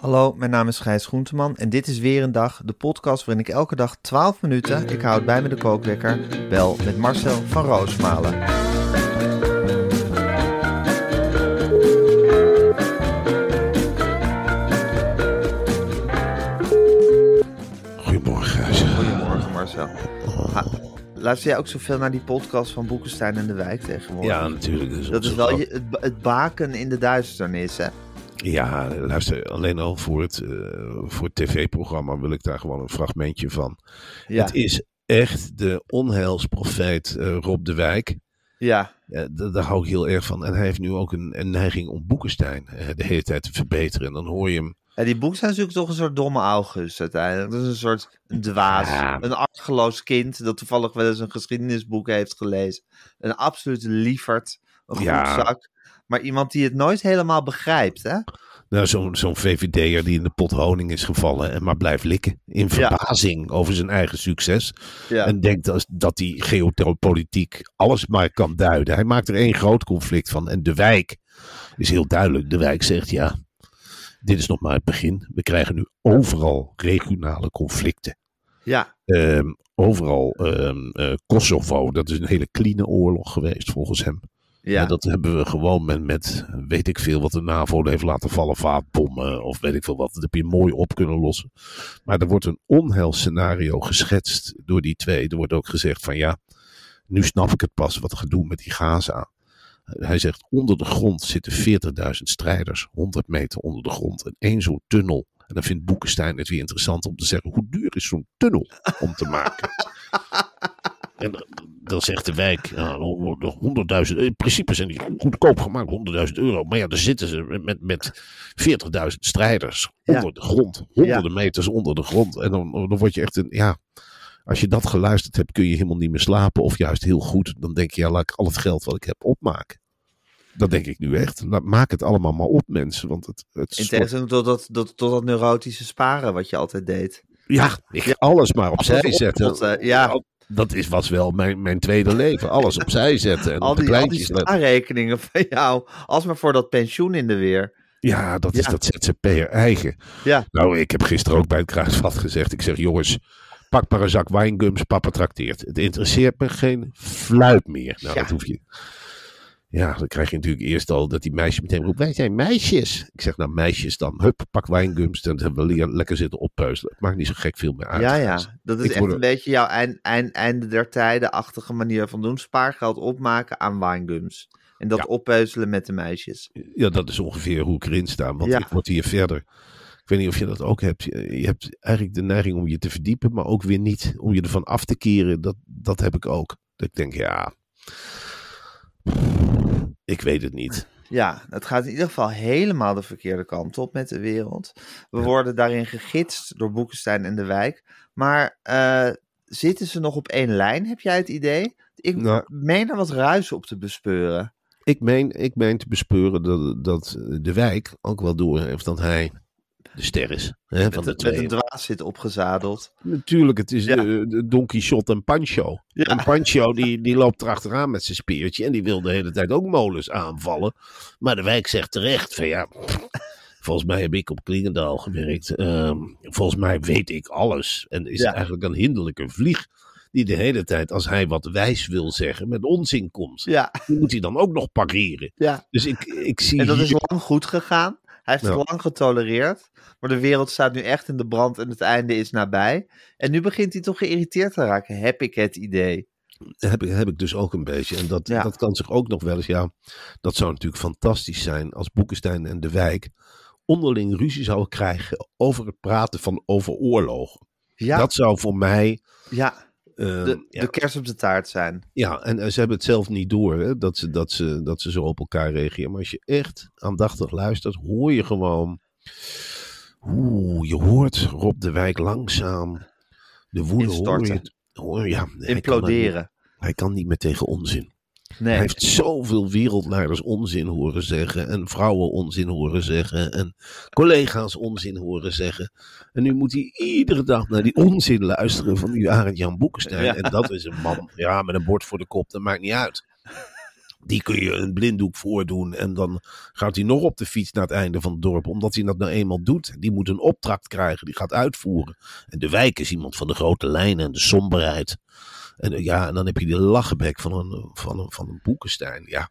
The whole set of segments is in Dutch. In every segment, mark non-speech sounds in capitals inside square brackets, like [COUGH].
Hallo, mijn naam is Gijs Groenteman en dit is weer een dag, de podcast waarin ik elke dag 12 minuten, ik houd bij me de kookwekker, bel met Marcel van Roosmalen. Goedemorgen, Gijs. Goedemorgen Marcel. Ha, luister jij ook zoveel naar die podcast van Boekenstein en de Wijk tegenwoordig? Ja, natuurlijk. Dus Dat is onze- wel je, het, het baken in de duisternis, hè? Ja, luister, alleen al voor het, eh, voor het tv-programma wil ik daar gewoon een fragmentje van. Ja, Het is echt de onheilsprofeet eh, Rob de Wijk. ja, da- daar hou ik heel erg van. En hij heeft nu ook een, een neiging om Boekenstein eh, de hele tijd te verbeteren. En dan hoor je hem. Ja, die boek zijn natuurlijk toch een soort domme August uiteindelijk. Dat is een soort een dwaas, Ja. een argeloos kind dat toevallig wel eens een geschiedenisboek heeft gelezen. Een absolute liefert, een Ja. goedzak. Maar iemand die het nooit helemaal begrijpt, hè? Nou, zo'n zo'n VVD'er die in de pot honing is gevallen en maar blijft likken. In verbazing over zijn eigen succes. Ja, En denkt dat, dat hij geopolitiek alles maar kan duiden. Hij maakt er één groot conflict van. En de wijk is heel duidelijk. De wijk zegt ja, dit is nog maar het begin. We krijgen nu overal regionale conflicten. ja, Ehm, overal ehm, eh, Kosovo, dat is een hele clean oorlog geweest volgens hem. Ja. En dat hebben we gewoon met, met, weet ik veel, wat de NAVO heeft laten vallen, vaatbommen of weet ik veel wat. Dat heb je mooi op kunnen lossen. Maar er wordt een onheilscenario geschetst door die twee. Er wordt ook gezegd van ja, nu snap ik het pas wat we doen met die Gaza. Hij zegt, onder de grond zitten 40.000 strijders, 100 meter onder de grond. En één zo'n tunnel. En dan vindt Boekenstein het weer interessant om te zeggen, hoe duur is zo'n tunnel om te maken? [LAUGHS] En dan- zegt de wijk, ja, 100.000, in principe zijn die goedkoop gemaakt, 100.000 euro. Maar ja, daar zitten ze met, met 40.000 strijders Ja. onder de grond. Honderden meters onder de grond. En dan, dan word je echt een, ja, als je dat geluisterd hebt, kun je helemaal niet meer slapen. Of juist heel goed, dan denk je, ja, laat ik al het geld wat ik heb opmaken. Dat denk ik nu echt. Laat- Maak het allemaal maar op, mensen. Want het, het In tegenstelling tot dat, tot, tot dat neurotische sparen wat je altijd deed. ja, ik, alles maar opzij zetten. ja. Dat is, was wel mijn, mijn tweede leven. Alles opzij zetten. En Al die, al die spaarrekeningen van jou, alsmaar voor dat pensioen in de weer. Ja, dat is Ja. dat ZZP'er eigen. Ja. Nou, ik heb gisteren ook bij het kruisvat gezegd. Ik zeg, jongens, pak maar een zak wijngums, papa trakteert. Het interesseert me geen fluit meer. Nou, Ja. dat hoef je... Ja, dan krijg je natuurlijk eerst al dat die meisje meteen roept, wij zijn meisjes. Ik zeg, nou meisjes dan, hup, pak wijngums. Dan hebben we lekker zitten oppeuzelen. Het maakt niet zo gek veel meer uit. Ja, ja. Dat is Ik echt word- een beetje jouw eind, eind, einde der tijden-achtige manier van doen. Spaargeld opmaken aan winegums. En dat Ja. oppeuzelen met de meisjes. Ja, dat is ongeveer hoe ik erin sta. Want Ja. ik word hier verder. Ik weet niet of je dat ook hebt. Je je hebt eigenlijk de neiging om je te verdiepen, maar ook weer niet om je ervan af te keren. Dat, dat heb ik ook. Dat ik denk, ja, ik weet het niet. [LAUGHS] Ja, het gaat in ieder geval helemaal de verkeerde kant op met de wereld. We worden daarin gegidst door Boekenstein en de Wijk. Maar eh, zitten ze nog op één lijn, heb jij het idee? Ik Nou. meen er wat ruis op te bespeuren. Ik meen, ik meen te bespeuren dat, dat de wijk ook wel door heeft dat hij de ster is. Hè, van Met, de met een dwaas zit opgezadeld. Natuurlijk, het is Ja. de, de Don Quixote en Pancho. Ja. En Pancho die, die loopt erachteraan met zijn speertje. En die wil de hele tijd ook molens aanvallen. Maar de wijk zegt terecht van ja... Volgens mij heb ik op Klingendaal gewerkt. Ehm, volgens mij weet ik alles. En is Ja. eigenlijk een hinderlijke vlieg... die de hele tijd, als hij wat wijs wil zeggen... met onzin komt. Ja, Die moet hij dan ook nog pareren. ja. Dus ik, ik zie En dat is lang goed gegaan. Hij heeft het lang getolereerd. Maar de wereld staat nu echt in de brand en het einde is nabij. En nu begint hij toch geïrriteerd te raken, heb ik het idee. heb ik, heb ik dus ook een beetje. En dat, Ja. dat kan zich ook nog wel eens, ja, dat zou natuurlijk fantastisch zijn als Boekenstein en de wijk onderling ruzie zouden krijgen over het praten van over oorlogen. Ja, Dat zou voor mij. ja, eh, de, ja, de kerst op de taart zijn. ja, en eh, ze hebben het zelf niet door hè, dat, ze, dat, ze, dat ze zo op elkaar reageren. Maar als je echt aandachtig luistert, hoor je gewoon. Oeh, je hoort Rob de Wijk langzaam. De woede hoor je. Ja, hij kan er niet- Imploderen. Hij kan niet meer tegen onzin. Nee. Hij heeft zoveel wereldleiders onzin horen zeggen. En vrouwen onzin horen zeggen. En collega's onzin horen zeggen. En nu moet hij iedere dag naar die onzin luisteren van die Arend Jan Boekenstein. Ja. En dat is een man, ja, met een bord voor de kop, dat maakt niet uit. Die kun je een blinddoek voordoen. En dan gaat hij nog op de fiets naar het einde van het dorp. Omdat hij dat nou eenmaal doet. Die moet een opdracht krijgen. Die gaat uitvoeren. En de wijk is iemand van de grote lijnen en de somberheid. En eh, ja, en dan heb je die lachenbek van een, van een, van een Boekenstein. Ja.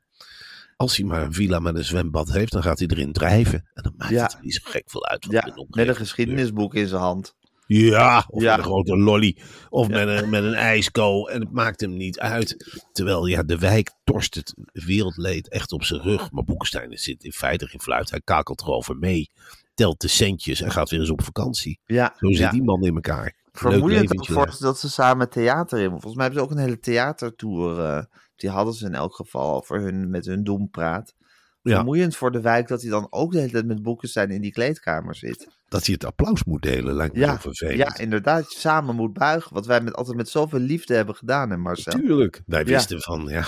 Als hij maar een villa met een zwembad heeft, dan gaat hij erin drijven. En dan maakt Ja. het niet zo gek veel uit. Ja, met een geschiedenisboek in zijn hand. ja, of Ja. met een grote lolly. Of met, een, met een ijsko. En het maakt hem niet uit. Terwijl ja, de wijk torst het wereldleed echt op zijn rug. Maar Boekenstein zit in feite geen fluit. Hij kakelt erover mee. Telt de centjes en gaat weer eens op vakantie. Ja, Zo zit die man in elkaar. Vermoeiend ook voor dat ze samen theater in. Volgens mij hebben ze ook een hele theatertour. eh, die hadden ze in elk geval voor hun, met hun doempraat. Ja. Vermoeiend voor de wijk dat hij dan ook de hele tijd met boeken zijn in die kleedkamer zit. Dat hij het applaus moet delen lijkt me Ja, zo vervelend. Ja, inderdaad. Samen moet buigen. Wat wij met, altijd met zoveel liefde hebben gedaan, hè Marcel? Tuurlijk. Wij Ja. wisten van, ja,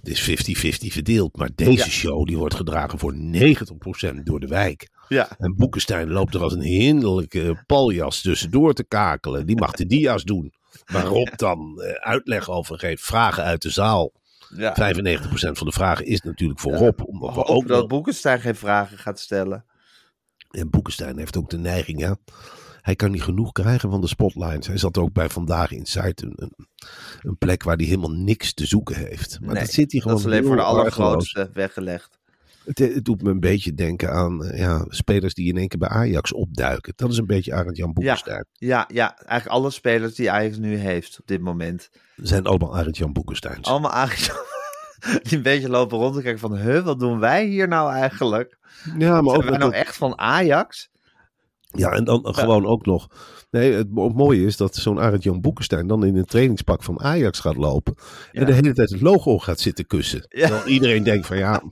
het is 50-50 verdeeld. Maar deze show die wordt gedragen voor 90% door de wijk. Ja, En Boekenstein loopt er als een hinderlijke paljas tussendoor te kakelen. Die mag de dia's doen. Waarop dan eh, uitleg over geeft, vragen uit de zaal. ja. 95% van de vragen is natuurlijk voor Ja. Rob. Omdat we ook dat nog- Boekenstein geen vragen gaat stellen. En Boekenstein heeft ook de neiging, ja. Hij kan niet genoeg krijgen van de spotlights. Hij zat ook bij Vandaag Inside, een, een, plek waar hij helemaal niks te zoeken heeft. Maar Nee, dat zit hij gewoon Dat is alleen voor de allergrootste weggelegd. Het, het doet me een beetje denken aan eh, ja, spelers die in één keer bij Ajax opduiken. Dat is een beetje Arend Jan Boekenstein. Ja, ja, eigenlijk alle spelers die Ajax nu heeft op dit moment. Zijn allemaal Arend Jan Boekensteins. Allemaal Ajax [LAUGHS] die een beetje lopen rond te kijken van... Huh, wat doen wij hier nou eigenlijk? Ja, maar ook Zijn wij nou echt van Ajax? Ja, en dan gewoon ook nog. Nee, het mo- mooie is dat zo'n Arend Jan Boekenstein dan in een trainingspak van Ajax gaat lopen. En de hele tijd het logo gaat zitten kussen. Ja. Terwijl iedereen denkt van ja.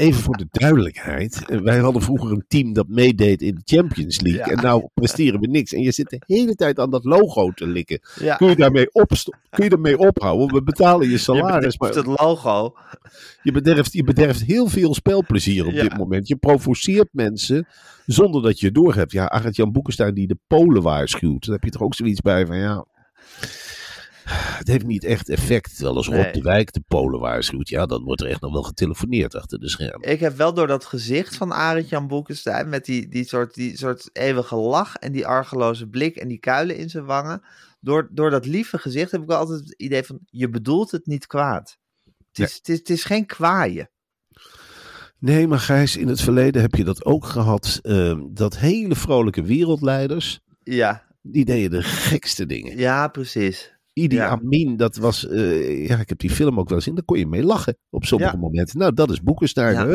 Even voor de duidelijkheid. eh, Wij hadden vroeger een team dat meedeed in de Champions League. Ja. En nou presteren we niks. En je zit de hele tijd aan dat logo te likken. Ja, Kun je daarmee, opsto- kun je daarmee ophouden? We betalen je je salaris. bederft Maar het logo. je bederft, je bederft heel veel spelplezier op Ja. dit moment. Je provoceert mensen zonder dat je het doorhebt. Ja, Arend-Jan Boekenstein die de Polen waarschuwt. Dan heb je toch ook zoiets bij van ja... Het heeft niet echt effect. Terwijl als Rob de Wijk de Polen waarschuwt, ja, dan wordt er echt nog wel getelefoneerd achter de schermen. Ik heb wel door dat gezicht van Arend-Jan Boekenstein... met die, die, soort, die soort eeuwige lach en die argeloze blik... en die kuilen in zijn wangen... Door, door dat lieve gezicht heb ik wel altijd het idee van... je bedoelt het niet kwaad. Het is, het is, het is geen kwaaien. Nee, maar Gijs, in het verleden heb je dat ook gehad. eh, dat hele vrolijke wereldleiders, Ja, die deden de gekste dingen. ja precies. Idi Ja. Amin, dat was, eh, ja, ik heb die film ook wel eens in, daar kon je mee lachen op sommige Ja. momenten. Nou, dat is Boekenstein.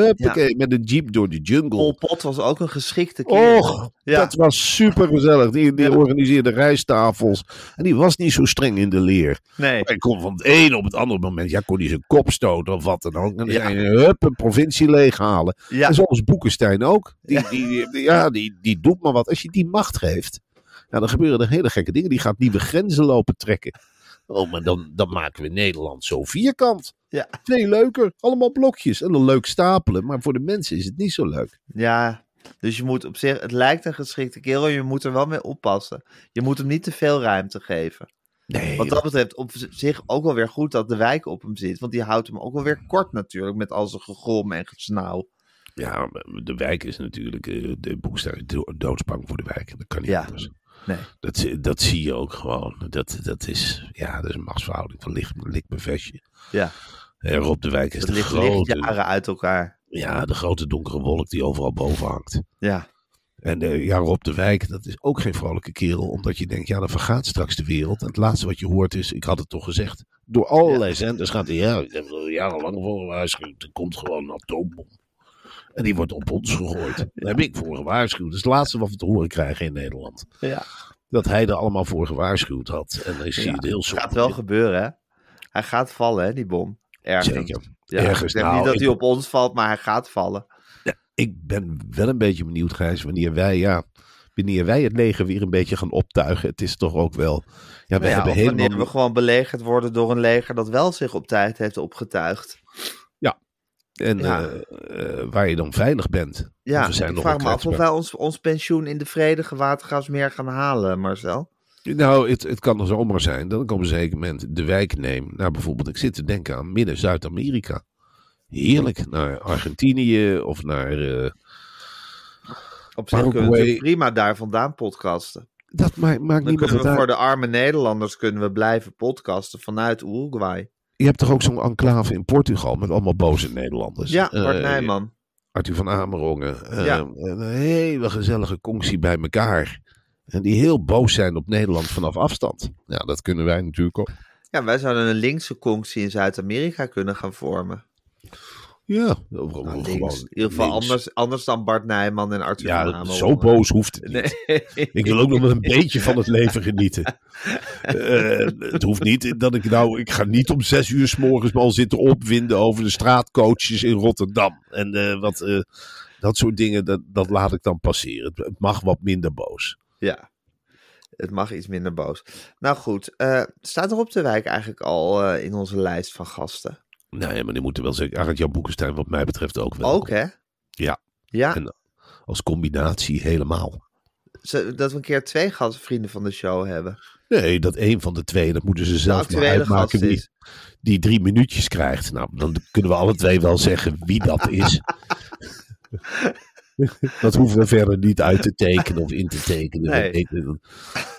Met een jeep door de jungle. Pol Pot was ook een geschikte kerel. Och, dat was super gezellig. Die, die organiseerde rijsttafels. En die was niet zo streng in de leer. Nee, Hij kon van het een op het andere moment, ja, kon hij zijn kop stoten of wat dan ook. En dan hup, een provincie leeghalen. ja, En zoals Boekenstein ook. Die, Ja. die, die- ja, die, die doet maar wat. Als je die macht geeft, ja, dan gebeuren er hele gekke dingen. Die gaat nieuwe grenzen lopen trekken. Oh, maar dan, dan maken we Nederland zo vierkant. Ja. Veel leuker. Allemaal blokjes. En dan leuk stapelen. Maar voor de mensen is het niet zo leuk. ja. Dus je moet op zich, het lijkt een geschikte kerel, je moet er wel mee oppassen. Je moet hem niet te veel ruimte geven. Nee, Wat dat betreft op zich ook wel weer goed dat de wijk op hem zit. Want die houdt hem ook wel weer kort natuurlijk met al zijn gegrom en gesnauw. Ja, de wijk is natuurlijk, eh, de do- doodsbang voor de wijk. Dat kan niet Ja. anders. Nee. Dat, zie- dat zie je ook gewoon. Dat, dat, is, ja, dat is een machtsverhouding van lik, lik mijn vestje. Ja, En Rob de Wijk is dat de ligt grote, lichtjaren uit elkaar. ja, de grote donkere wolk die overal boven hangt. Ja, En eh, ja, Rob de Wijk, dat is ook geen vrolijke kerel. Omdat je denkt, ja, dan vergaat straks de wereld. En het laatste wat je hoort is, ik had het toch gezegd. Door allerlei zenders gaat hij, ja, ik heb er jarenlang voor gewaarschuwd. Er komt gewoon een atoombom. En die wordt op ons gegooid. Daar heb ik voor gewaarschuwd. Dat is het laatste wat we te horen krijgen in Nederland. Ja. Dat hij er allemaal voor gewaarschuwd had. En dan zie je Ja, het heel Het somber. gaat wel gebeuren, hè? Hij gaat vallen, hè, die bom. Ergens. Zeker. Ja, Ergens. ik denk Nou, niet dat ik- hij op ons valt, maar hij gaat vallen. Ik ben wel een beetje benieuwd, Gijs, wanneer wij, ja, wanneer wij het leger weer een beetje gaan optuigen. Het is toch ook wel, ja, we Ja, hebben helemaal... wanneer we gewoon belegerd worden door een leger dat wel zich op tijd heeft opgetuigd. En Ja. eh, eh, waar je dan veilig bent. Ja, we zijn ik nog vraag me af of wij ons, ons pensioen in de vredige watergasmeer gaan halen, Marcel. Nou, het, het kan er zomaar zijn dat ik op een zeker moment de wijk neem. Nou, bijvoorbeeld, ik zit te denken aan midden-Zuid-Amerika. Heerlijk, naar Argentinië of naar... eh, Op zich kunnen we prima daar vandaan podcasten. dat maakt, maakt we uit. voor de arme Nederlanders kunnen we blijven podcasten vanuit Uruguay. Je hebt toch ook zo'n enclave in Portugal met allemaal boze Nederlanders. Ja, Bart Eh, Nijman. Arthur van Amerongen. eh, Ja. Een hele gezellige conctie bij elkaar. En die heel boos zijn op Nederland vanaf afstand. Ja, dat kunnen wij natuurlijk ook. Ja, wij zouden een linkse conctie in Zuid-Amerika kunnen gaan vormen. Ja, Nou, gewoon links. In ieder geval links. anders, anders dan Bart Nijman en Arthur van Ja, zo boos hoeft het niet. Nee. [LAUGHS] Ik wil ook nog wel een [LAUGHS] beetje van het leven genieten. Eh, het hoeft niet dat ik nou... Ik ga niet om zes uur s morgens al zitten opwinden over de straatcoaches in Rotterdam. En eh, wat, eh, dat soort dingen, dat, dat laat ik dan passeren. Het, het mag wat minder boos. Ja, het mag iets minder boos. Nou goed, eh, staat er op de wijk eigenlijk al eh, in onze lijst van gasten? Nee, maar die moeten wel zeggen. Arend Jan Boekenstein wat mij betreft ook wel. Ook hè? Ja. Ja, En- Als combinatie helemaal. dat we een keer twee gastvrienden van de show hebben. Nee, dat een van de twee, dat moeten ze zelf maar actuele gast uitmaken wie, die drie minuutjes krijgt. Nou, dan kunnen we alle twee wel zeggen wie dat is. [LAUGHS] [LAUGHS] dat hoeven we verder niet uit te tekenen of in te tekenen.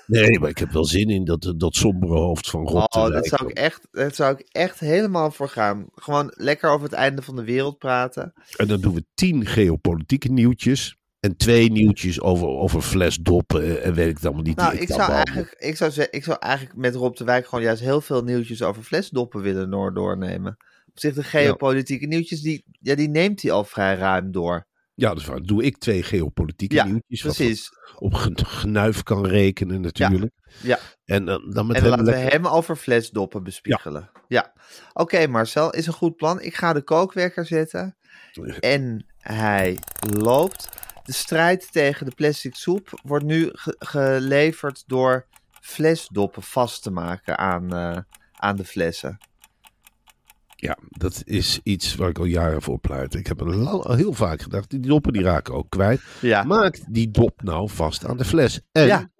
Nee. Maar ik heb wel zin in dat, dat sombere hoofd van Rob de Oh, dat zou, ik echt, dat zou ik echt helemaal voor gaan. Gewoon lekker over het einde van de wereld praten. En dan doen we tien geopolitieke nieuwtjes. En twee nieuwtjes over, over flesdoppen en weet ik het allemaal niet. Nou, ik zou, eigenlijk, ik, zou ik zou eigenlijk met Rob de Wijk gewoon juist heel veel nieuwtjes over flesdoppen willen door, doornemen. Op zich de geopolitieke nieuwtjes, die, ja, die neemt hij al vrij ruim door. Ja, dat is waar. Doe ik twee geopolitieke Ja, nieuwtjes. Precies. op gen- genuif kan rekenen natuurlijk. Ja. En dan, dan met En dan hem laten we hem over flesdoppen bespiegelen. Ja. Oké, Marcel, is een goed plan. Ik ga de kookwekker zetten. [LAUGHS] En hij loopt. De strijd tegen de plastic soep wordt nu ge- geleverd door flesdoppen vast te maken aan, eh, aan de flessen. Ja, dat is iets waar ik al jaren voor pleit. Ik heb al heel vaak gedacht, die doppen die raken ook kwijt. Ja, Maak die dop nou vast aan de fles. En Ja.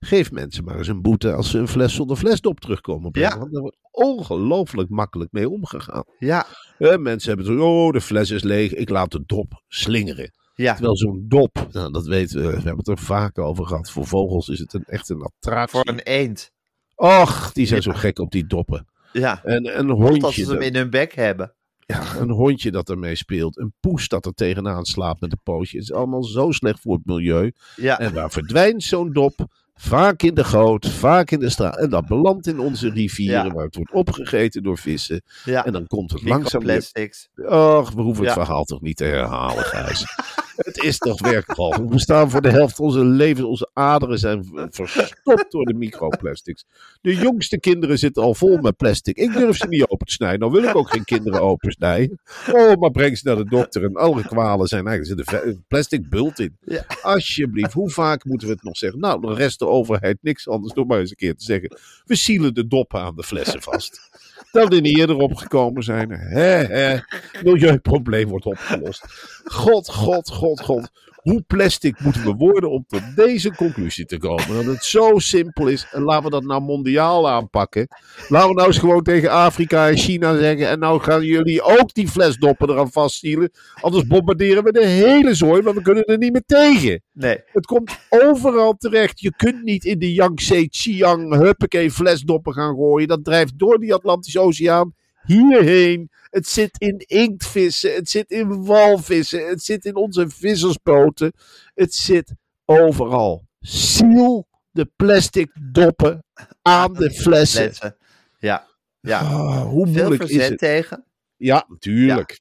geef mensen maar eens een boete als ze een fles zonder flesdop terugkomen brengen. Ja. Want daar wordt ongelooflijk makkelijk mee omgegaan. ja, Eh, mensen hebben het, oh, de fles is leeg, ik laat de dop slingeren. ja. Terwijl zo'n dop, nou, dat weten we, we hebben het er vaak over gehad. Voor vogels is het een, echt een attractie. Voor een eend. Och, die zijn Ja. zo gek op die doppen. Ja, En een dat hondje, ze hem dat, in hun bek hebben. ja, een hondje dat ermee speelt. Een poes dat er tegenaan slaapt met een pootje. Het is allemaal zo slecht voor het milieu. Ja, En waar verdwijnt zo'n dop? Vaak in de goot, vaak in de straat. En dat belandt in onze rivieren, Ja. waar het wordt opgegeten door vissen. ja. En dan komt het langzaam weer Microplastics. Och, we hoeven het Ja. verhaal toch niet te herhalen, Gijs. [LAUGHS] het is toch werkelijk al. We staan voor de helft onze levens, onze aderen zijn verstopt door de microplastics. De jongste kinderen zitten al vol met plastic. Ik durf ze niet open te snijden. Nou wil ik ook geen kinderen opensnijden. Oh, maar breng ze naar de dokter. En alle kwalen zijn eigenlijk, er zit een plastic bult in. Ja. Alsjeblieft, hoe vaak moeten we het nog zeggen? Nou, de overheid niks anders door maar eens een keer te zeggen. We zielen de doppen aan de flessen vast. [LAUGHS] Dat we niet eerder opgekomen zijn. Hè, hè. Milieuprobleem wordt opgelost. God, god, god, god. Hoe plastic moeten we worden om tot deze conclusie te komen? Dat het zo simpel is. En laten we dat nou mondiaal aanpakken. Laten we nou eens gewoon tegen Afrika en China zeggen. En nou gaan jullie ook die flesdoppen eraan vastzielen. Anders bombarderen we de hele zooi, maar we kunnen er niet meer tegen. Nee, Het komt overal terecht. Je kunt niet in de Yangtze, Chiang, huppakee, flesdoppen gaan gooien. Dat drijft door die Atlantische Oceaan hierheen. Het zit in inktvissen, het zit in walvissen, het zit in onze vissersboten. Het zit overal. Ziel de plastic doppen aan de [LAUGHS] flessen. Flessen. Ja, ja. Ah, hoe Veel moeilijk is het? tegen. Ja, natuurlijk.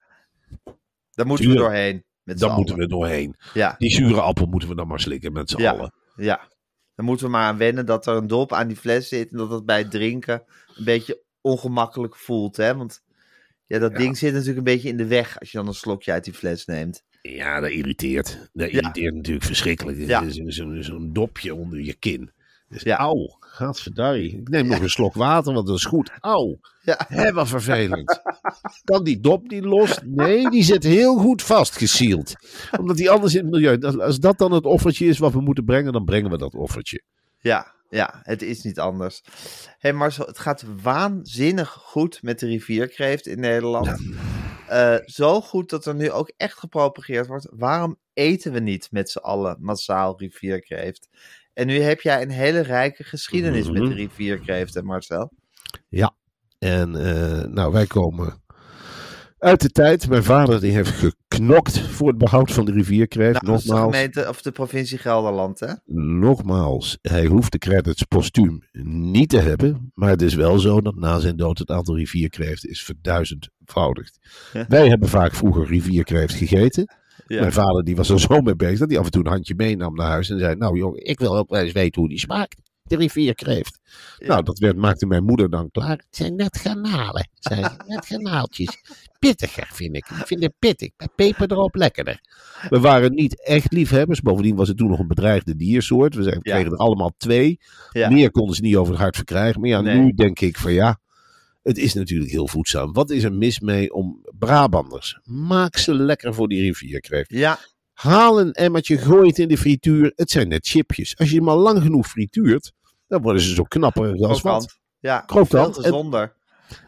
Daar moeten we doorheen. Met Daar moeten allen. we doorheen. Ja, Die zure appel moeten we dan maar slikken met z'n Ja. allen. ja. Dan moeten we maar aan wennen dat er een dop aan die fles zit. En dat het bij het drinken een beetje ongemakkelijk voelt. Hè? Want ja, dat Ja. ding zit natuurlijk een beetje in de weg als je dan een slokje uit die fles neemt. Ja, dat irriteert. Dat Ja. irriteert natuurlijk verschrikkelijk. Ja. Zo'n zo'n dopje onder je kin. Dus Ja. auw, gadverdarrie. Ik neem nog een slok water, want dat is goed. Auw, Ja. hè, wat vervelend. Kan die dop niet los? Nee, die zit heel goed vastgesield. Omdat die anders in het milieu... Als dat dan het offertje is wat we moeten brengen, dan brengen we dat offertje. Ja, ja, het is niet anders. Hé hey Marcel, het gaat waanzinnig goed met de rivierkreeft in Nederland. Eh, zo goed dat er nu ook echt gepropageerd wordt. Waarom eten we niet met z'n allen massaal rivierkreeft? En nu heb jij een hele rijke geschiedenis met de Mhm. rivierkreeft, hè Marcel? En eh, nou, wij komen uit de tijd. Mijn vader die heeft geknokt voor het behoud van de rivierkreeft. Nou, is de Nogmaals. gemeente of de provincie Gelderland, hè? Nogmaals, hij hoeft de credits postuum niet te hebben. Maar het is wel zo dat na zijn dood het aantal rivierkreeften is verduizendvoudigd. Ja. Wij hebben vaak vroeger rivierkreeft gegeten. Ja. Mijn vader die was er zo mee bezig dat hij af en toe een handje meenam naar huis. En zei, nou jongen, ik wil ook wel eens weten hoe die smaakt. De rivierkreeft. Ja. Nou, dat werd, maakte mijn moeder dan klaar. Het zijn net garnalen. Het zijn net garnaaltjes. Pittiger vind ik. Ik vind het pittig. Met peper erop lekkerder. We waren niet echt liefhebbers. Bovendien was het toen nog een bedreigde diersoort. We zijn- kregen er allemaal twee. Ja. Meer konden ze niet over het hart verkrijgen. Maar ja, Nee. nu denk ik van ja, het is natuurlijk heel voedzaam. Wat is er mis mee om Brabanders? Maak ze lekker voor die rivierkreeft. Ja, Haal een emmertje, gooi het in de frituur. Het zijn net chipjes. Als je hem al lang genoeg frituurt, dan worden ze zo knapperig als wat. Ja, Krokant. veel gezonder.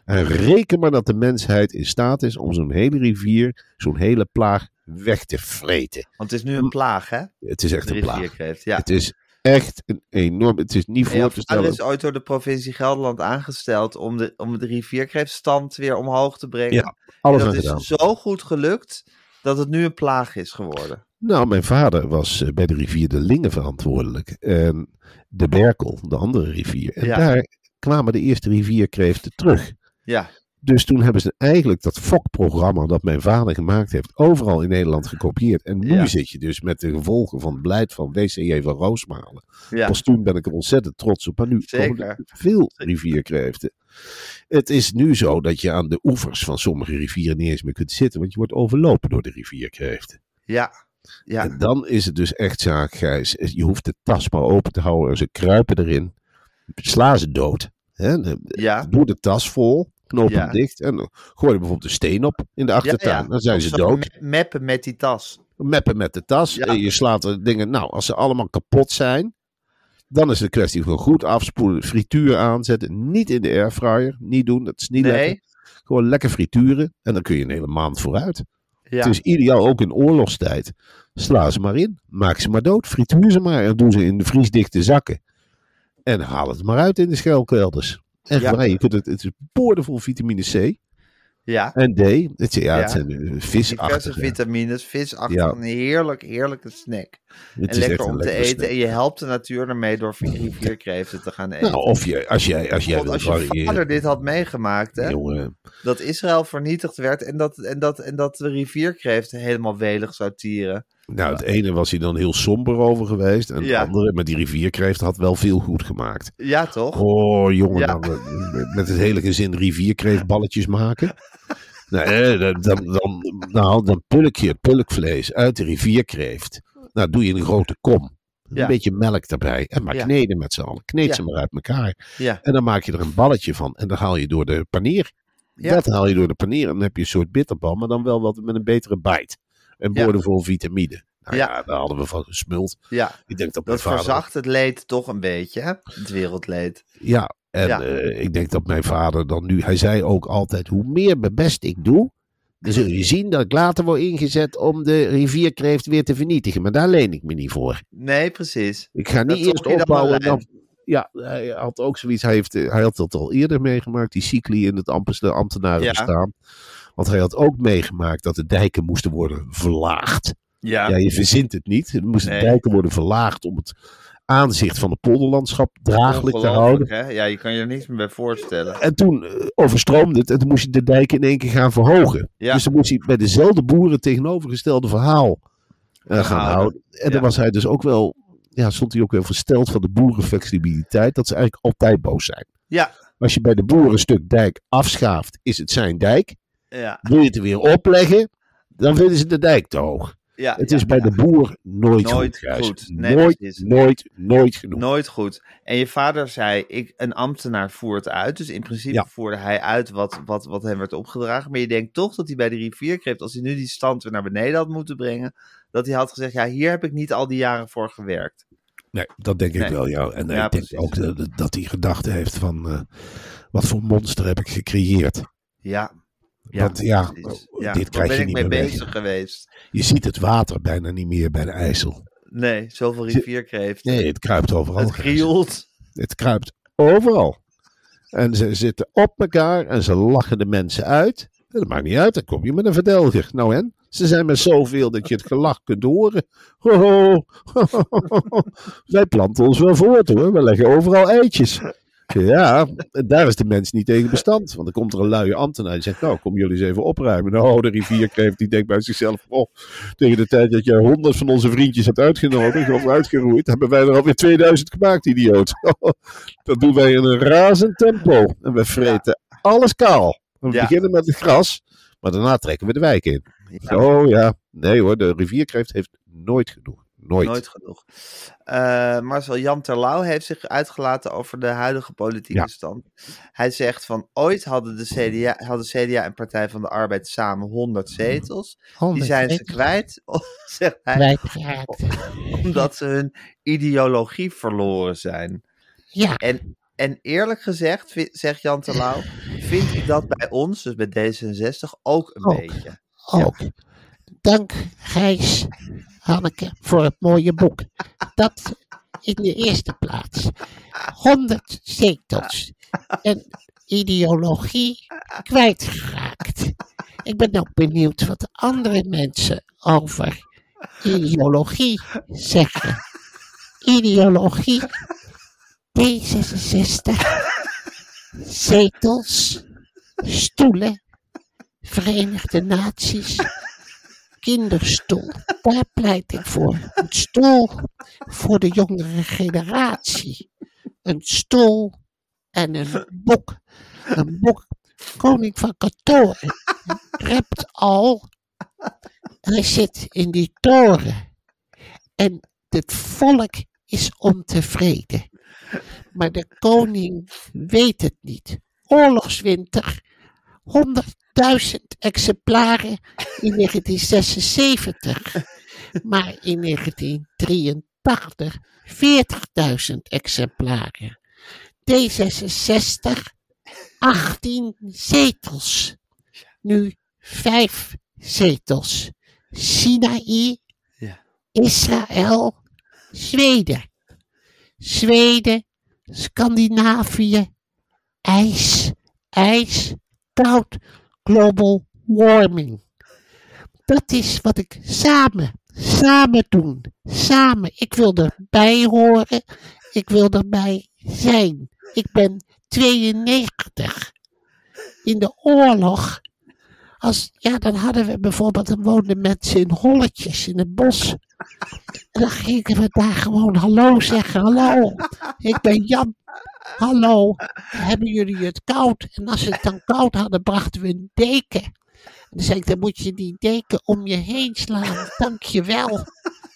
En reken maar dat de mensheid in staat is om zo'n hele rivier, zo'n hele plaag weg te vreten. Want het is nu een plaag, hè? Het is echt een plaag. ja. Het is echt een enorm. Het is niet voor te stellen. is ooit door de provincie Gelderland aangesteld om de, om de rivierkreeftstand weer omhoog te brengen. Ja, Alles en dat gedaan. is zo goed gelukt dat het nu een plaag is geworden. Nou, mijn vader was eh, bij de rivier de Linge verantwoordelijk. En de Berkel, de andere rivier. En Ja. daar kwamen de eerste rivierkreeften terug. Ja, Dus toen hebben ze eigenlijk dat FOK-programma dat mijn vader gemaakt heeft, overal in Nederland gekopieerd. En nu Ja. zit je dus met de gevolgen van het beleid van WCJ van Roosmalen. ja. Postuum ben ik er ontzettend trots op. Maar nu komen Zeker. er veel rivierkreeften. Het is nu zo dat je aan de oevers van sommige rivieren niet eens meer kunt zitten, want je wordt overlopen door de rivierkreeften. ja, ja. En dan is het dus echt zaak, Gijs. Je hoeft de tas maar open te houden en ze kruipen erin. Sla ze dood. Hè? ja. Doe de tas vol, knoop Ja. hem dicht en gooi er bijvoorbeeld een steen op in de achtertuin. Ja, ja. Dan zijn Of ze dood. me- Meppen met die tas. Meppen met de tas. Ja. En je slaat er dingen. Nou, als ze allemaal kapot zijn, dan is het een kwestie van goed afspoelen, frituur aanzetten. Niet in de airfryer. Niet doen, dat is niet lekker. Nee, Gewoon lekker frituren en dan kun je een hele maand vooruit. Ja. Het is ideaal, ook in oorlogstijd. Sla ze maar in. Maak ze maar dood. Frituur ze maar. En doe ze in de vriesdichte zakken. En haal het maar uit in de schuilkelders. Echt Ja. waar. Je kunt het, het is boordevol vitamine C ja. en D. Het, ja, Ja. het zijn eh, visachtige. vitamines, visachtig, een heerlijk, heerlijke snack. Het en lekker om te eten. snack. En je helpt de natuur ermee door rivierkreeften te gaan eten. Nou, of je, als jij, als jij als je variëren. vader dit had meegemaakt, hè, Jongen, dat Israël vernietigd werd en dat, en, dat, en dat de rivierkreeft helemaal welig zou tieren. Nou, het ene was hij dan heel somber over geweest. En Ja. het andere, met die rivierkreeft, had wel veel goed gemaakt. Ja, toch? Oh, jongen, Ja. dan, eh, met het hele gezin rivierkreeftballetjes maken. Nou, eh, dan, dan, dan, nou, dan pulk je het pulkvlees uit de rivierkreeft. Nou, doe je in een grote kom. Een Ja. beetje melk erbij. En maar kneden met z'n allen. Kneed ze maar uit elkaar. Ja, En dan maak je er een balletje van. En dan haal je door de panier. Dat haal je door de panier. En dan heb je een soort bitterbal. Maar dan wel wat met een betere bite. En Ja. boordevol vitamine. Nou ja. Ja. daar hadden we van gesmuld. ja. Ik denk dat dat verzacht het leed toch een beetje, hè? Het wereldleed. Ja, en Ja. eh, ik denk dat mijn vader dan nu, hij zei ook altijd, hoe meer mijn best ik doe, dan zul je zien dat ik later word ingezet om de rivierkreeft weer te vernietigen. Maar daar leen ik me niet voor. Nee, precies. Ik ga niet Dat eerst dan opbouwen dan... Ja, hij had ook zoiets, hij, heeft, hij had dat al eerder meegemaakt, die cycli in het ambtenaren Ja. bestaan. Want hij had ook meegemaakt dat de dijken moesten worden verlaagd. Ja, Ja, je verzint het niet. Er moesten Nee. dijken worden verlaagd om het aanzicht van het polderlandschap draaglijk te houden. hè? Ja, je kan je er niks meer bij voorstellen. En toen eh, overstroomde het en toen moest je de dijk in één keer gaan verhogen. Ja. Dus dan moest hij bij dezelfde boeren het tegenovergestelde verhaal eh, gaan Houden. houden. En Ja. dan was hij dus ook wel, ja, stond hij ook wel versteld van de boerenflexibiliteit, dat ze eigenlijk altijd boos zijn. Ja, Als je bij de boeren een stuk dijk afschaaft, is het zijn dijk. Ja, Wil je het er weer opleggen, dan vinden ze de dijk te hoog. ja. Het ja, is bij ja. de boer nooit, Nooit goed. Nee, nooit, nooit, nooit genoeg. Nooit goed. En je vader zei, ik, een ambtenaar voert uit. Dus in principe Ja. voerde hij uit wat, wat, wat hem werd opgedragen. Maar je denkt toch dat hij bij de rivierkreeft, als hij nu die stand weer naar beneden had moeten brengen, dat hij had gezegd, ja, hier heb ik niet al die jaren voor gewerkt. Nee, dat denk ik Nee. wel, ja. En ik denk ook dat, dat hij gedachte heeft van... eh, wat voor monster heb ik gecreëerd? Ja. Want ja, precies. oh, ja. dit Daar krijg ben je ik niet mee meer weg. bezig geweest. Je ziet het water bijna niet meer bij de IJssel. Nee, zoveel rivierkreeft. Nee, het kruipt overal. het Gijs. krioelt. Het kruipt overal. En ze zitten op elkaar en ze lachen de mensen uit. En dat maakt niet uit, dan kom je met een verdelger. Nou en? Ze zijn met zoveel dat je het gelach kunt horen. Ho, ho. [LAUGHS] Wij planten ons wel voort hoor. We leggen overal eitjes. Ja, daar is de mens niet tegen bestand. Want dan komt er een luie ambtenaar die zegt, nou, kom jullie eens even opruimen. Nou, de rivierkreeft die denkt bij zichzelf, oh, tegen de tijd dat jij honderd van onze vriendjes hebt uitgenodigd of uitgeroeid, hebben wij er alweer 2000 gemaakt, idioot. [LAUGHS] dat doen wij in een razend tempo. En we vreten alles kaal. We Ja. beginnen met het gras, maar daarna trekken we de wijk in. Ja. Oh ja, nee hoor, de rivierkreeft heeft nooit genoeg. Nooit. Nooit genoeg. Eh, Marcel Jan Terlouw heeft zich uitgelaten over de huidige politieke Ja. stand. Hij zegt van ooit hadden de CDA, hadden CDA en Partij van de Arbeid samen 100 zetels. Die zijn ze kwijt, [LAUGHS] zegt hij, kwijtgeraakt. omdat ze hun ideologie verloren zijn. Ja, En, en eerlijk gezegd, zegt Jan Terlouw, vind ik dat bij ons, dus bij D66, ook een Ook. beetje. ook. Dank Gijs, Hanneke, voor het mooie boek. Dat in de eerste plaats. 100 zetels. En ideologie kwijtgeraakt. Ik ben ook benieuwd wat andere mensen over ideologie zeggen. Ideologie. D66. Zetels. Stoelen. Verenigde Naties. Kinderstoel. Daar pleit ik voor. Een stoel voor de jongere generatie. Een stoel en een boek. Een boek. Koning van Katoren. Rept al. Hij zit in die toren. En het volk is ontevreden. Maar de koning weet het niet. Oorlogswinter. 100.000 exemplaren in [LAUGHS] 1976. Maar in 1983 40.000 exemplaren. D66 18 zetels. Nu 5 zetels. Sinaï, Ja. Israël, Zweden. Zweden, Scandinavië, ijs, ijs, koud, global warming. Dat is wat ik samen, samen doen. Samen. Ik wil erbij horen. Ik wil erbij zijn. Ik ben 92. In de oorlog. Als, ja, dan hadden we bijvoorbeeld, dan woonden mensen in holletjes in het bos. En dan gingen we daar gewoon hallo zeggen. Hallo, ik ben Jan. Hallo, hebben jullie het koud? En als ze het dan koud hadden, brachten we een deken. En dan zei ik, dan moet je die deken om je heen slaan. Dank je wel.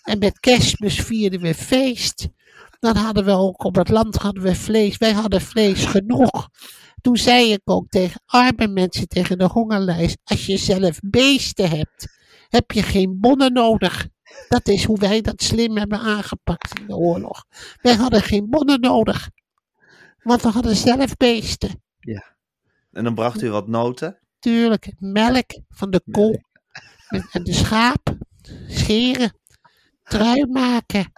En met kerstmis vierden we feest. Dan hadden we ook op het land hadden we vlees. Wij hadden vlees genoeg. Toen zei ik ook tegen arme mensen tegen de hongerlijst. Als je zelf beesten hebt, heb je geen bonnen nodig. Dat is hoe wij dat slim hebben aangepakt in de oorlog. Wij hadden geen bonnen nodig. Want we hadden zelf beesten. En dan bracht u wat noten. Tuurlijk, melk van de koe. En- En de schaap. Scheren. Trui maken.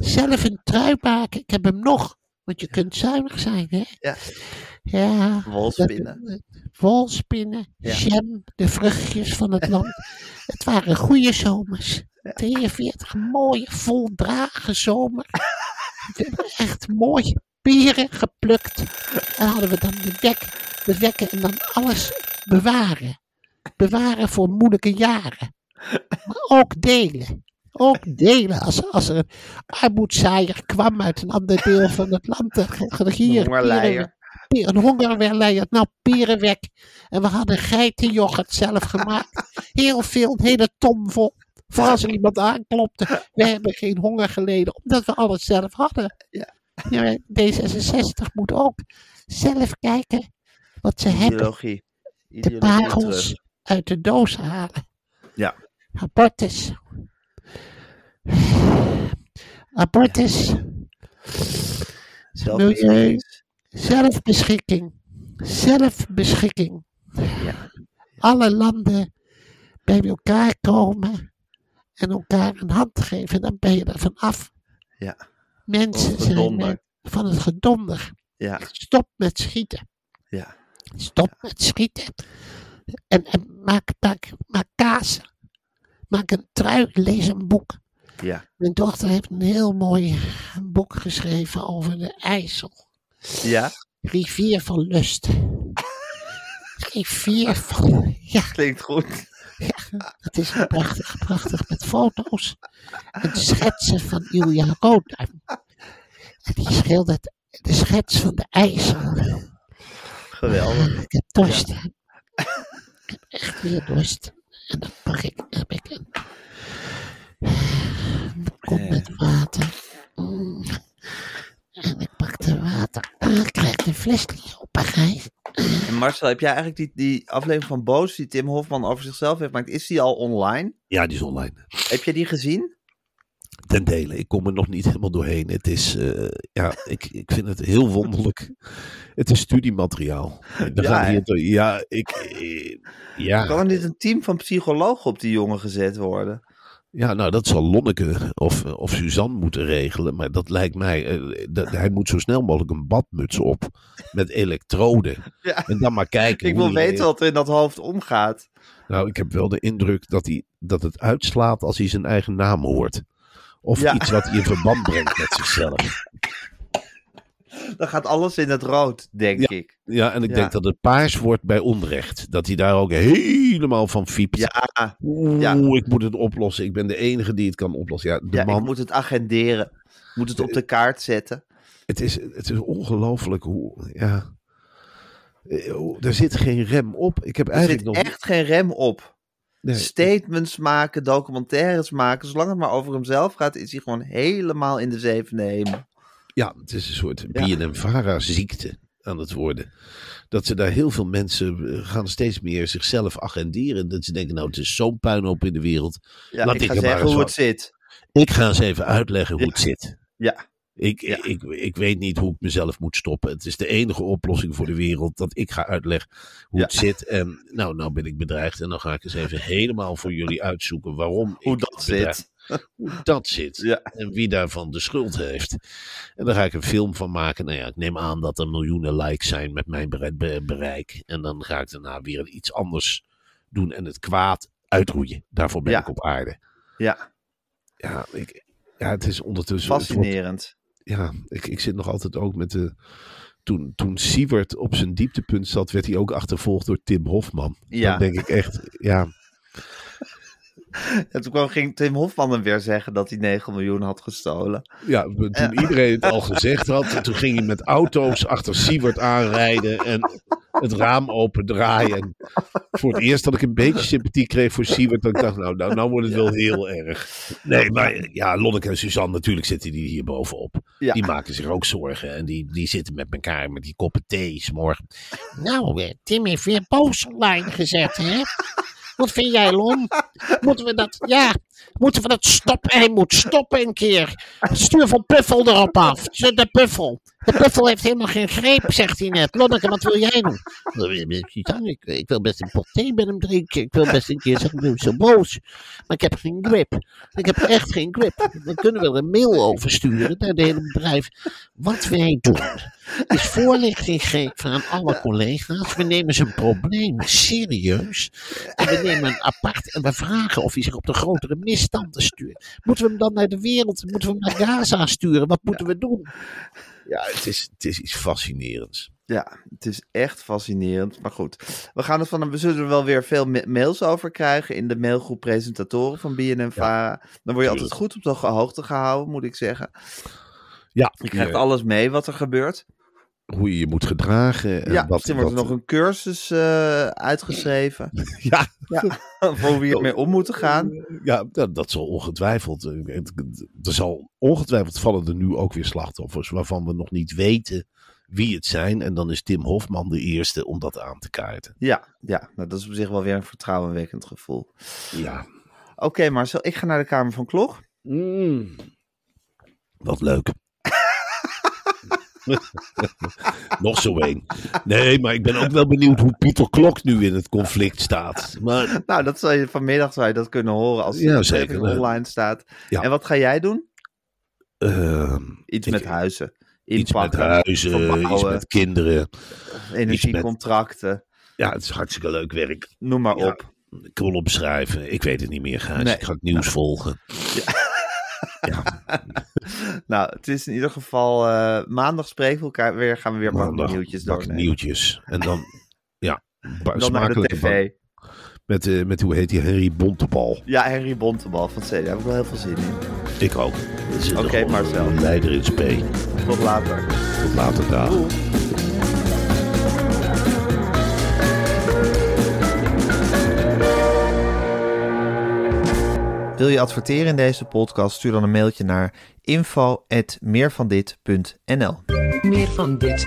Zelf een trui maken. Ik heb hem nog. Want je kunt zuinig zijn, hè? Ja. Ja. Wolspinnen. Dat- Wolspinnen. Ja. Jam. De vruchtjes van het land. [LAUGHS] Het waren goede zomers. 43 mooie, voldragen zomer. [LAUGHS] Echt mooi peren geplukt. En hadden we dan de wek, de wekken en dan alles bewaren. Bewaren voor moeilijke jaren. Maar ook delen. Ook delen. Als, als er een armoedzaaier kwam uit een ander deel van het land. er Hier, hongerleier. peren- Een hongerleier. Nou, perenwek. En we hadden geitenyoghurt zelf gemaakt. [LAUGHS] Heel veel, een hele tom vol. Voor als er iemand aanklopte. We [LAUGHS] hebben geen honger geleden, omdat we alles zelf hadden. Ja. Ja, D66 moet ook zelf kijken wat ze hebben. Ideologie. De parels uit de doos halen. Ja. Abortus. Abortus. Zelfbeschikking. Zelfbeschikking. Ja. Alle landen bij elkaar komen en elkaar een hand geven, dan ben je er vanaf. Ja. Mensen het zijn van het gedonder. Ja. Stop met schieten. Ja. Stop met schieten. En, en maak, maak, maak kaas. Maak een trui, lees een boek. Ja. Mijn dochter heeft een heel mooi boek geschreven over de IJssel. Ja. Rivier van Lust. [LAUGHS] Rivier van... Ja, Klinkt goed. het is prachtig, prachtig met foto's. En schetsen van Ilja Roodduim. En die schildert de schets van de IJssel. Geweldig. Ik heb dorst. Ik heb echt weer dorst. En dan pak ik, heb ik een, een kom met water. Mm. En ik pak de water. En ik krijg de fles niet open, Gijs. En Marcel, heb jij eigenlijk die, die aflevering van Boos die Tim Hofman over zichzelf heeft gemaakt, is die al online? Ja, die is online. Heb jij die gezien? Ten dele. Ik kom er nog niet helemaal doorheen. Het is, eh, ja, ik, ik vind het heel wonderlijk. Het is studiemateriaal. Er Ja, hier, door- ja, ik, eh, ja. Kan er niet een team van psychologen op die jongen gezet worden? Ja, nou, dat zal Lonneke of, of Suzanne moeten regelen. Maar dat lijkt mij. eh, dat, hij moet zo snel mogelijk een badmuts op. Met elektroden. [LAUGHS] Ja. En dan maar kijken. Ik wil weten wat er in dat hoofd omgaat. Nou, ik heb wel de indruk dat, hij, dat het uitslaat als hij zijn eigen naam hoort. Of Ja. iets wat hij in verband brengt met zichzelf. [LAUGHS] [LAUGHS] Dan gaat alles in het rood, denk ik. Ja, en ik Ja. denk dat het paars wordt bij onrecht. Dat hij daar ook helemaal van fiept. Ja, Oeh, ja. ik moet het oplossen. Ik ben de enige die het kan oplossen. Ja, de ja man, ik moet het agenderen. Ik moet het op de kaart zetten. het, is, het is ongelooflijk hoe. Ja, er zit geen rem op. Ik heb Er eigenlijk zit nog. echt geen rem op. nee, Statements maken, documentaires maken. Zolang het maar over hemzelf gaat, is hij gewoon helemaal in de zevende hemel. Ja, het is een soort. BNM-Vara-ziekte aan het worden. Dat ze daar heel veel mensen eh, gaan steeds meer zichzelf agenderen. Dat ze denken, nou, het is zo'n puinhoop in de wereld. Ja, Laat ik ik ga zeggen hoe het zit. Ik ga eens even uitleggen hoe Ja. het zit. Ja, Ik, Ja. ik, ik weet niet hoe ik mezelf moet stoppen. Het is de enige oplossing voor de wereld dat ik ga uitleggen hoe het zit. En nou, nou ben ik bedreigd en dan ga ik eens even helemaal voor jullie uitzoeken waarom hoe ik dat zit. Hoe dat zit. Ja. En wie daarvan de schuld heeft. En daar ga ik een film van maken. Nou ja, ik neem aan dat er miljoenen likes zijn met mijn bere- be- bereik. En dan ga ik daarna weer iets anders doen en het kwaad uitroeien. Daarvoor ben Ja. ik op aarde. Ja, Ja, ik, ja het is ondertussen... wordt- fascinerend. ja, ik, ik zit nog altijd ook met de. Toen, toen Siewert op zijn dieptepunt zat, werd hij ook achtervolgd door Tim Hofman. Ja. Dan denk ik echt, ja, [LAUGHS] En toen kwam, ging Tim Hofman hem weer zeggen dat hij 9 miljoen had gestolen. ja toen iedereen het al gezegd had, toen ging hij met auto's achter Siewert aanrijden en het raam opendraaien. En voor het eerst dat ik een beetje sympathie kreeg voor Siewert, dat ik dacht, nou, nou, nou wordt het wel heel erg. Nee, maar ja, Lonneke en Suzanne, natuurlijk zitten die hier bovenop. Ja. Die maken zich ook zorgen en die, die zitten met elkaar met die koppen thee morgen. Nou, eh, Tim heeft weer boos online gezet, hè? Wat vind jij, Lon? [LAUGHS] Moeten we dat, ja, moeten we dat stoppen? Hij moet stoppen een keer. Stuur van Puffel erop af. De Puffel. De Puffel heeft helemaal geen greep, zegt hij net. Lonneke, wat wil jij doen? Ik. Ik, wil best een pot thee met hem drinken. Ik wil best een keer zeggen, ik ben zo boos. Maar ik heb geen grip. Ik heb echt geen grip. Dan kunnen we er een mail over sturen naar het hele bedrijf. Wat wij doen, is voorlichting geven aan alle collega's. We nemen zijn probleem serieus. En we nemen een apart en we vragen of hij zich op de grotere misstanden sturen? Moeten we hem dan naar de wereld? Moeten we hem naar Gaza sturen? Wat moeten we doen? Ja, het is, het is iets fascinerends. Ja, het is echt fascinerend. Maar goed, we, gaan er van, we zullen er wel weer veel ma- mails over krijgen in de mailgroep presentatoren van BNN-Vara. Dan word je altijd goed op de hoogte gehouden, moet ik zeggen. Ja, Je krijgt alles mee wat er gebeurt. Hoe je je moet gedragen. en ja, wat, er wordt wat- nog een cursus eh, uitgeschreven [LAUGHS] Ja, [LAUGHS] voor hoe we hiermee om moeten gaan. ja dat, dat zal ongetwijfeld. eh, Er zal ongetwijfeld vallen er nu ook weer slachtoffers waarvan we nog niet weten wie het zijn. En dan is Tim Hofman de eerste om dat aan te kaarten. Ja, ja nou, dat is op zich wel weer een vertrouwenwekkend gevoel. Ja. Oké, Marcel, ik ga naar de kamer van Klok. Mm. Wat leuk. [LAUGHS] Nog zo één. Nee, maar ik ben ook wel benieuwd hoe Pieter Klok nu in het conflict staat. Maar Nou, dat je vanmiddag zou je dat kunnen horen als Ja, aflevering zeker. online staat. Ja. En wat ga jij doen? ehm, Iets Ik- met huizen. iets met huizen, iets met kinderen. energiecontracten, Ja, het is hartstikke leuk werk. noem maar Ja. op. Column beschrijven. Ik weet het niet meer, Gijs. Nee. Ik ga het nieuws volgen. [LAUGHS] Nou, het is in ieder geval eh, maandag spreken we elkaar weer. Gaan we weer Maandag nieuwtjes doornemen. nieuwtjes. En dan, [LAUGHS] ja, Dan naar de tv. Met, eh, met, hoe heet die, Henry Bontebal. Ja, Henry Bontebal van CD. Daar heb ik wel heel veel zin in. Ik ook. Is Oké, Marcel. Leider in spe. Tot later. Tot later dagen. Wil je adverteren in deze podcast? Stuur dan een mailtje naar info.meervandit.nl Meer van dit.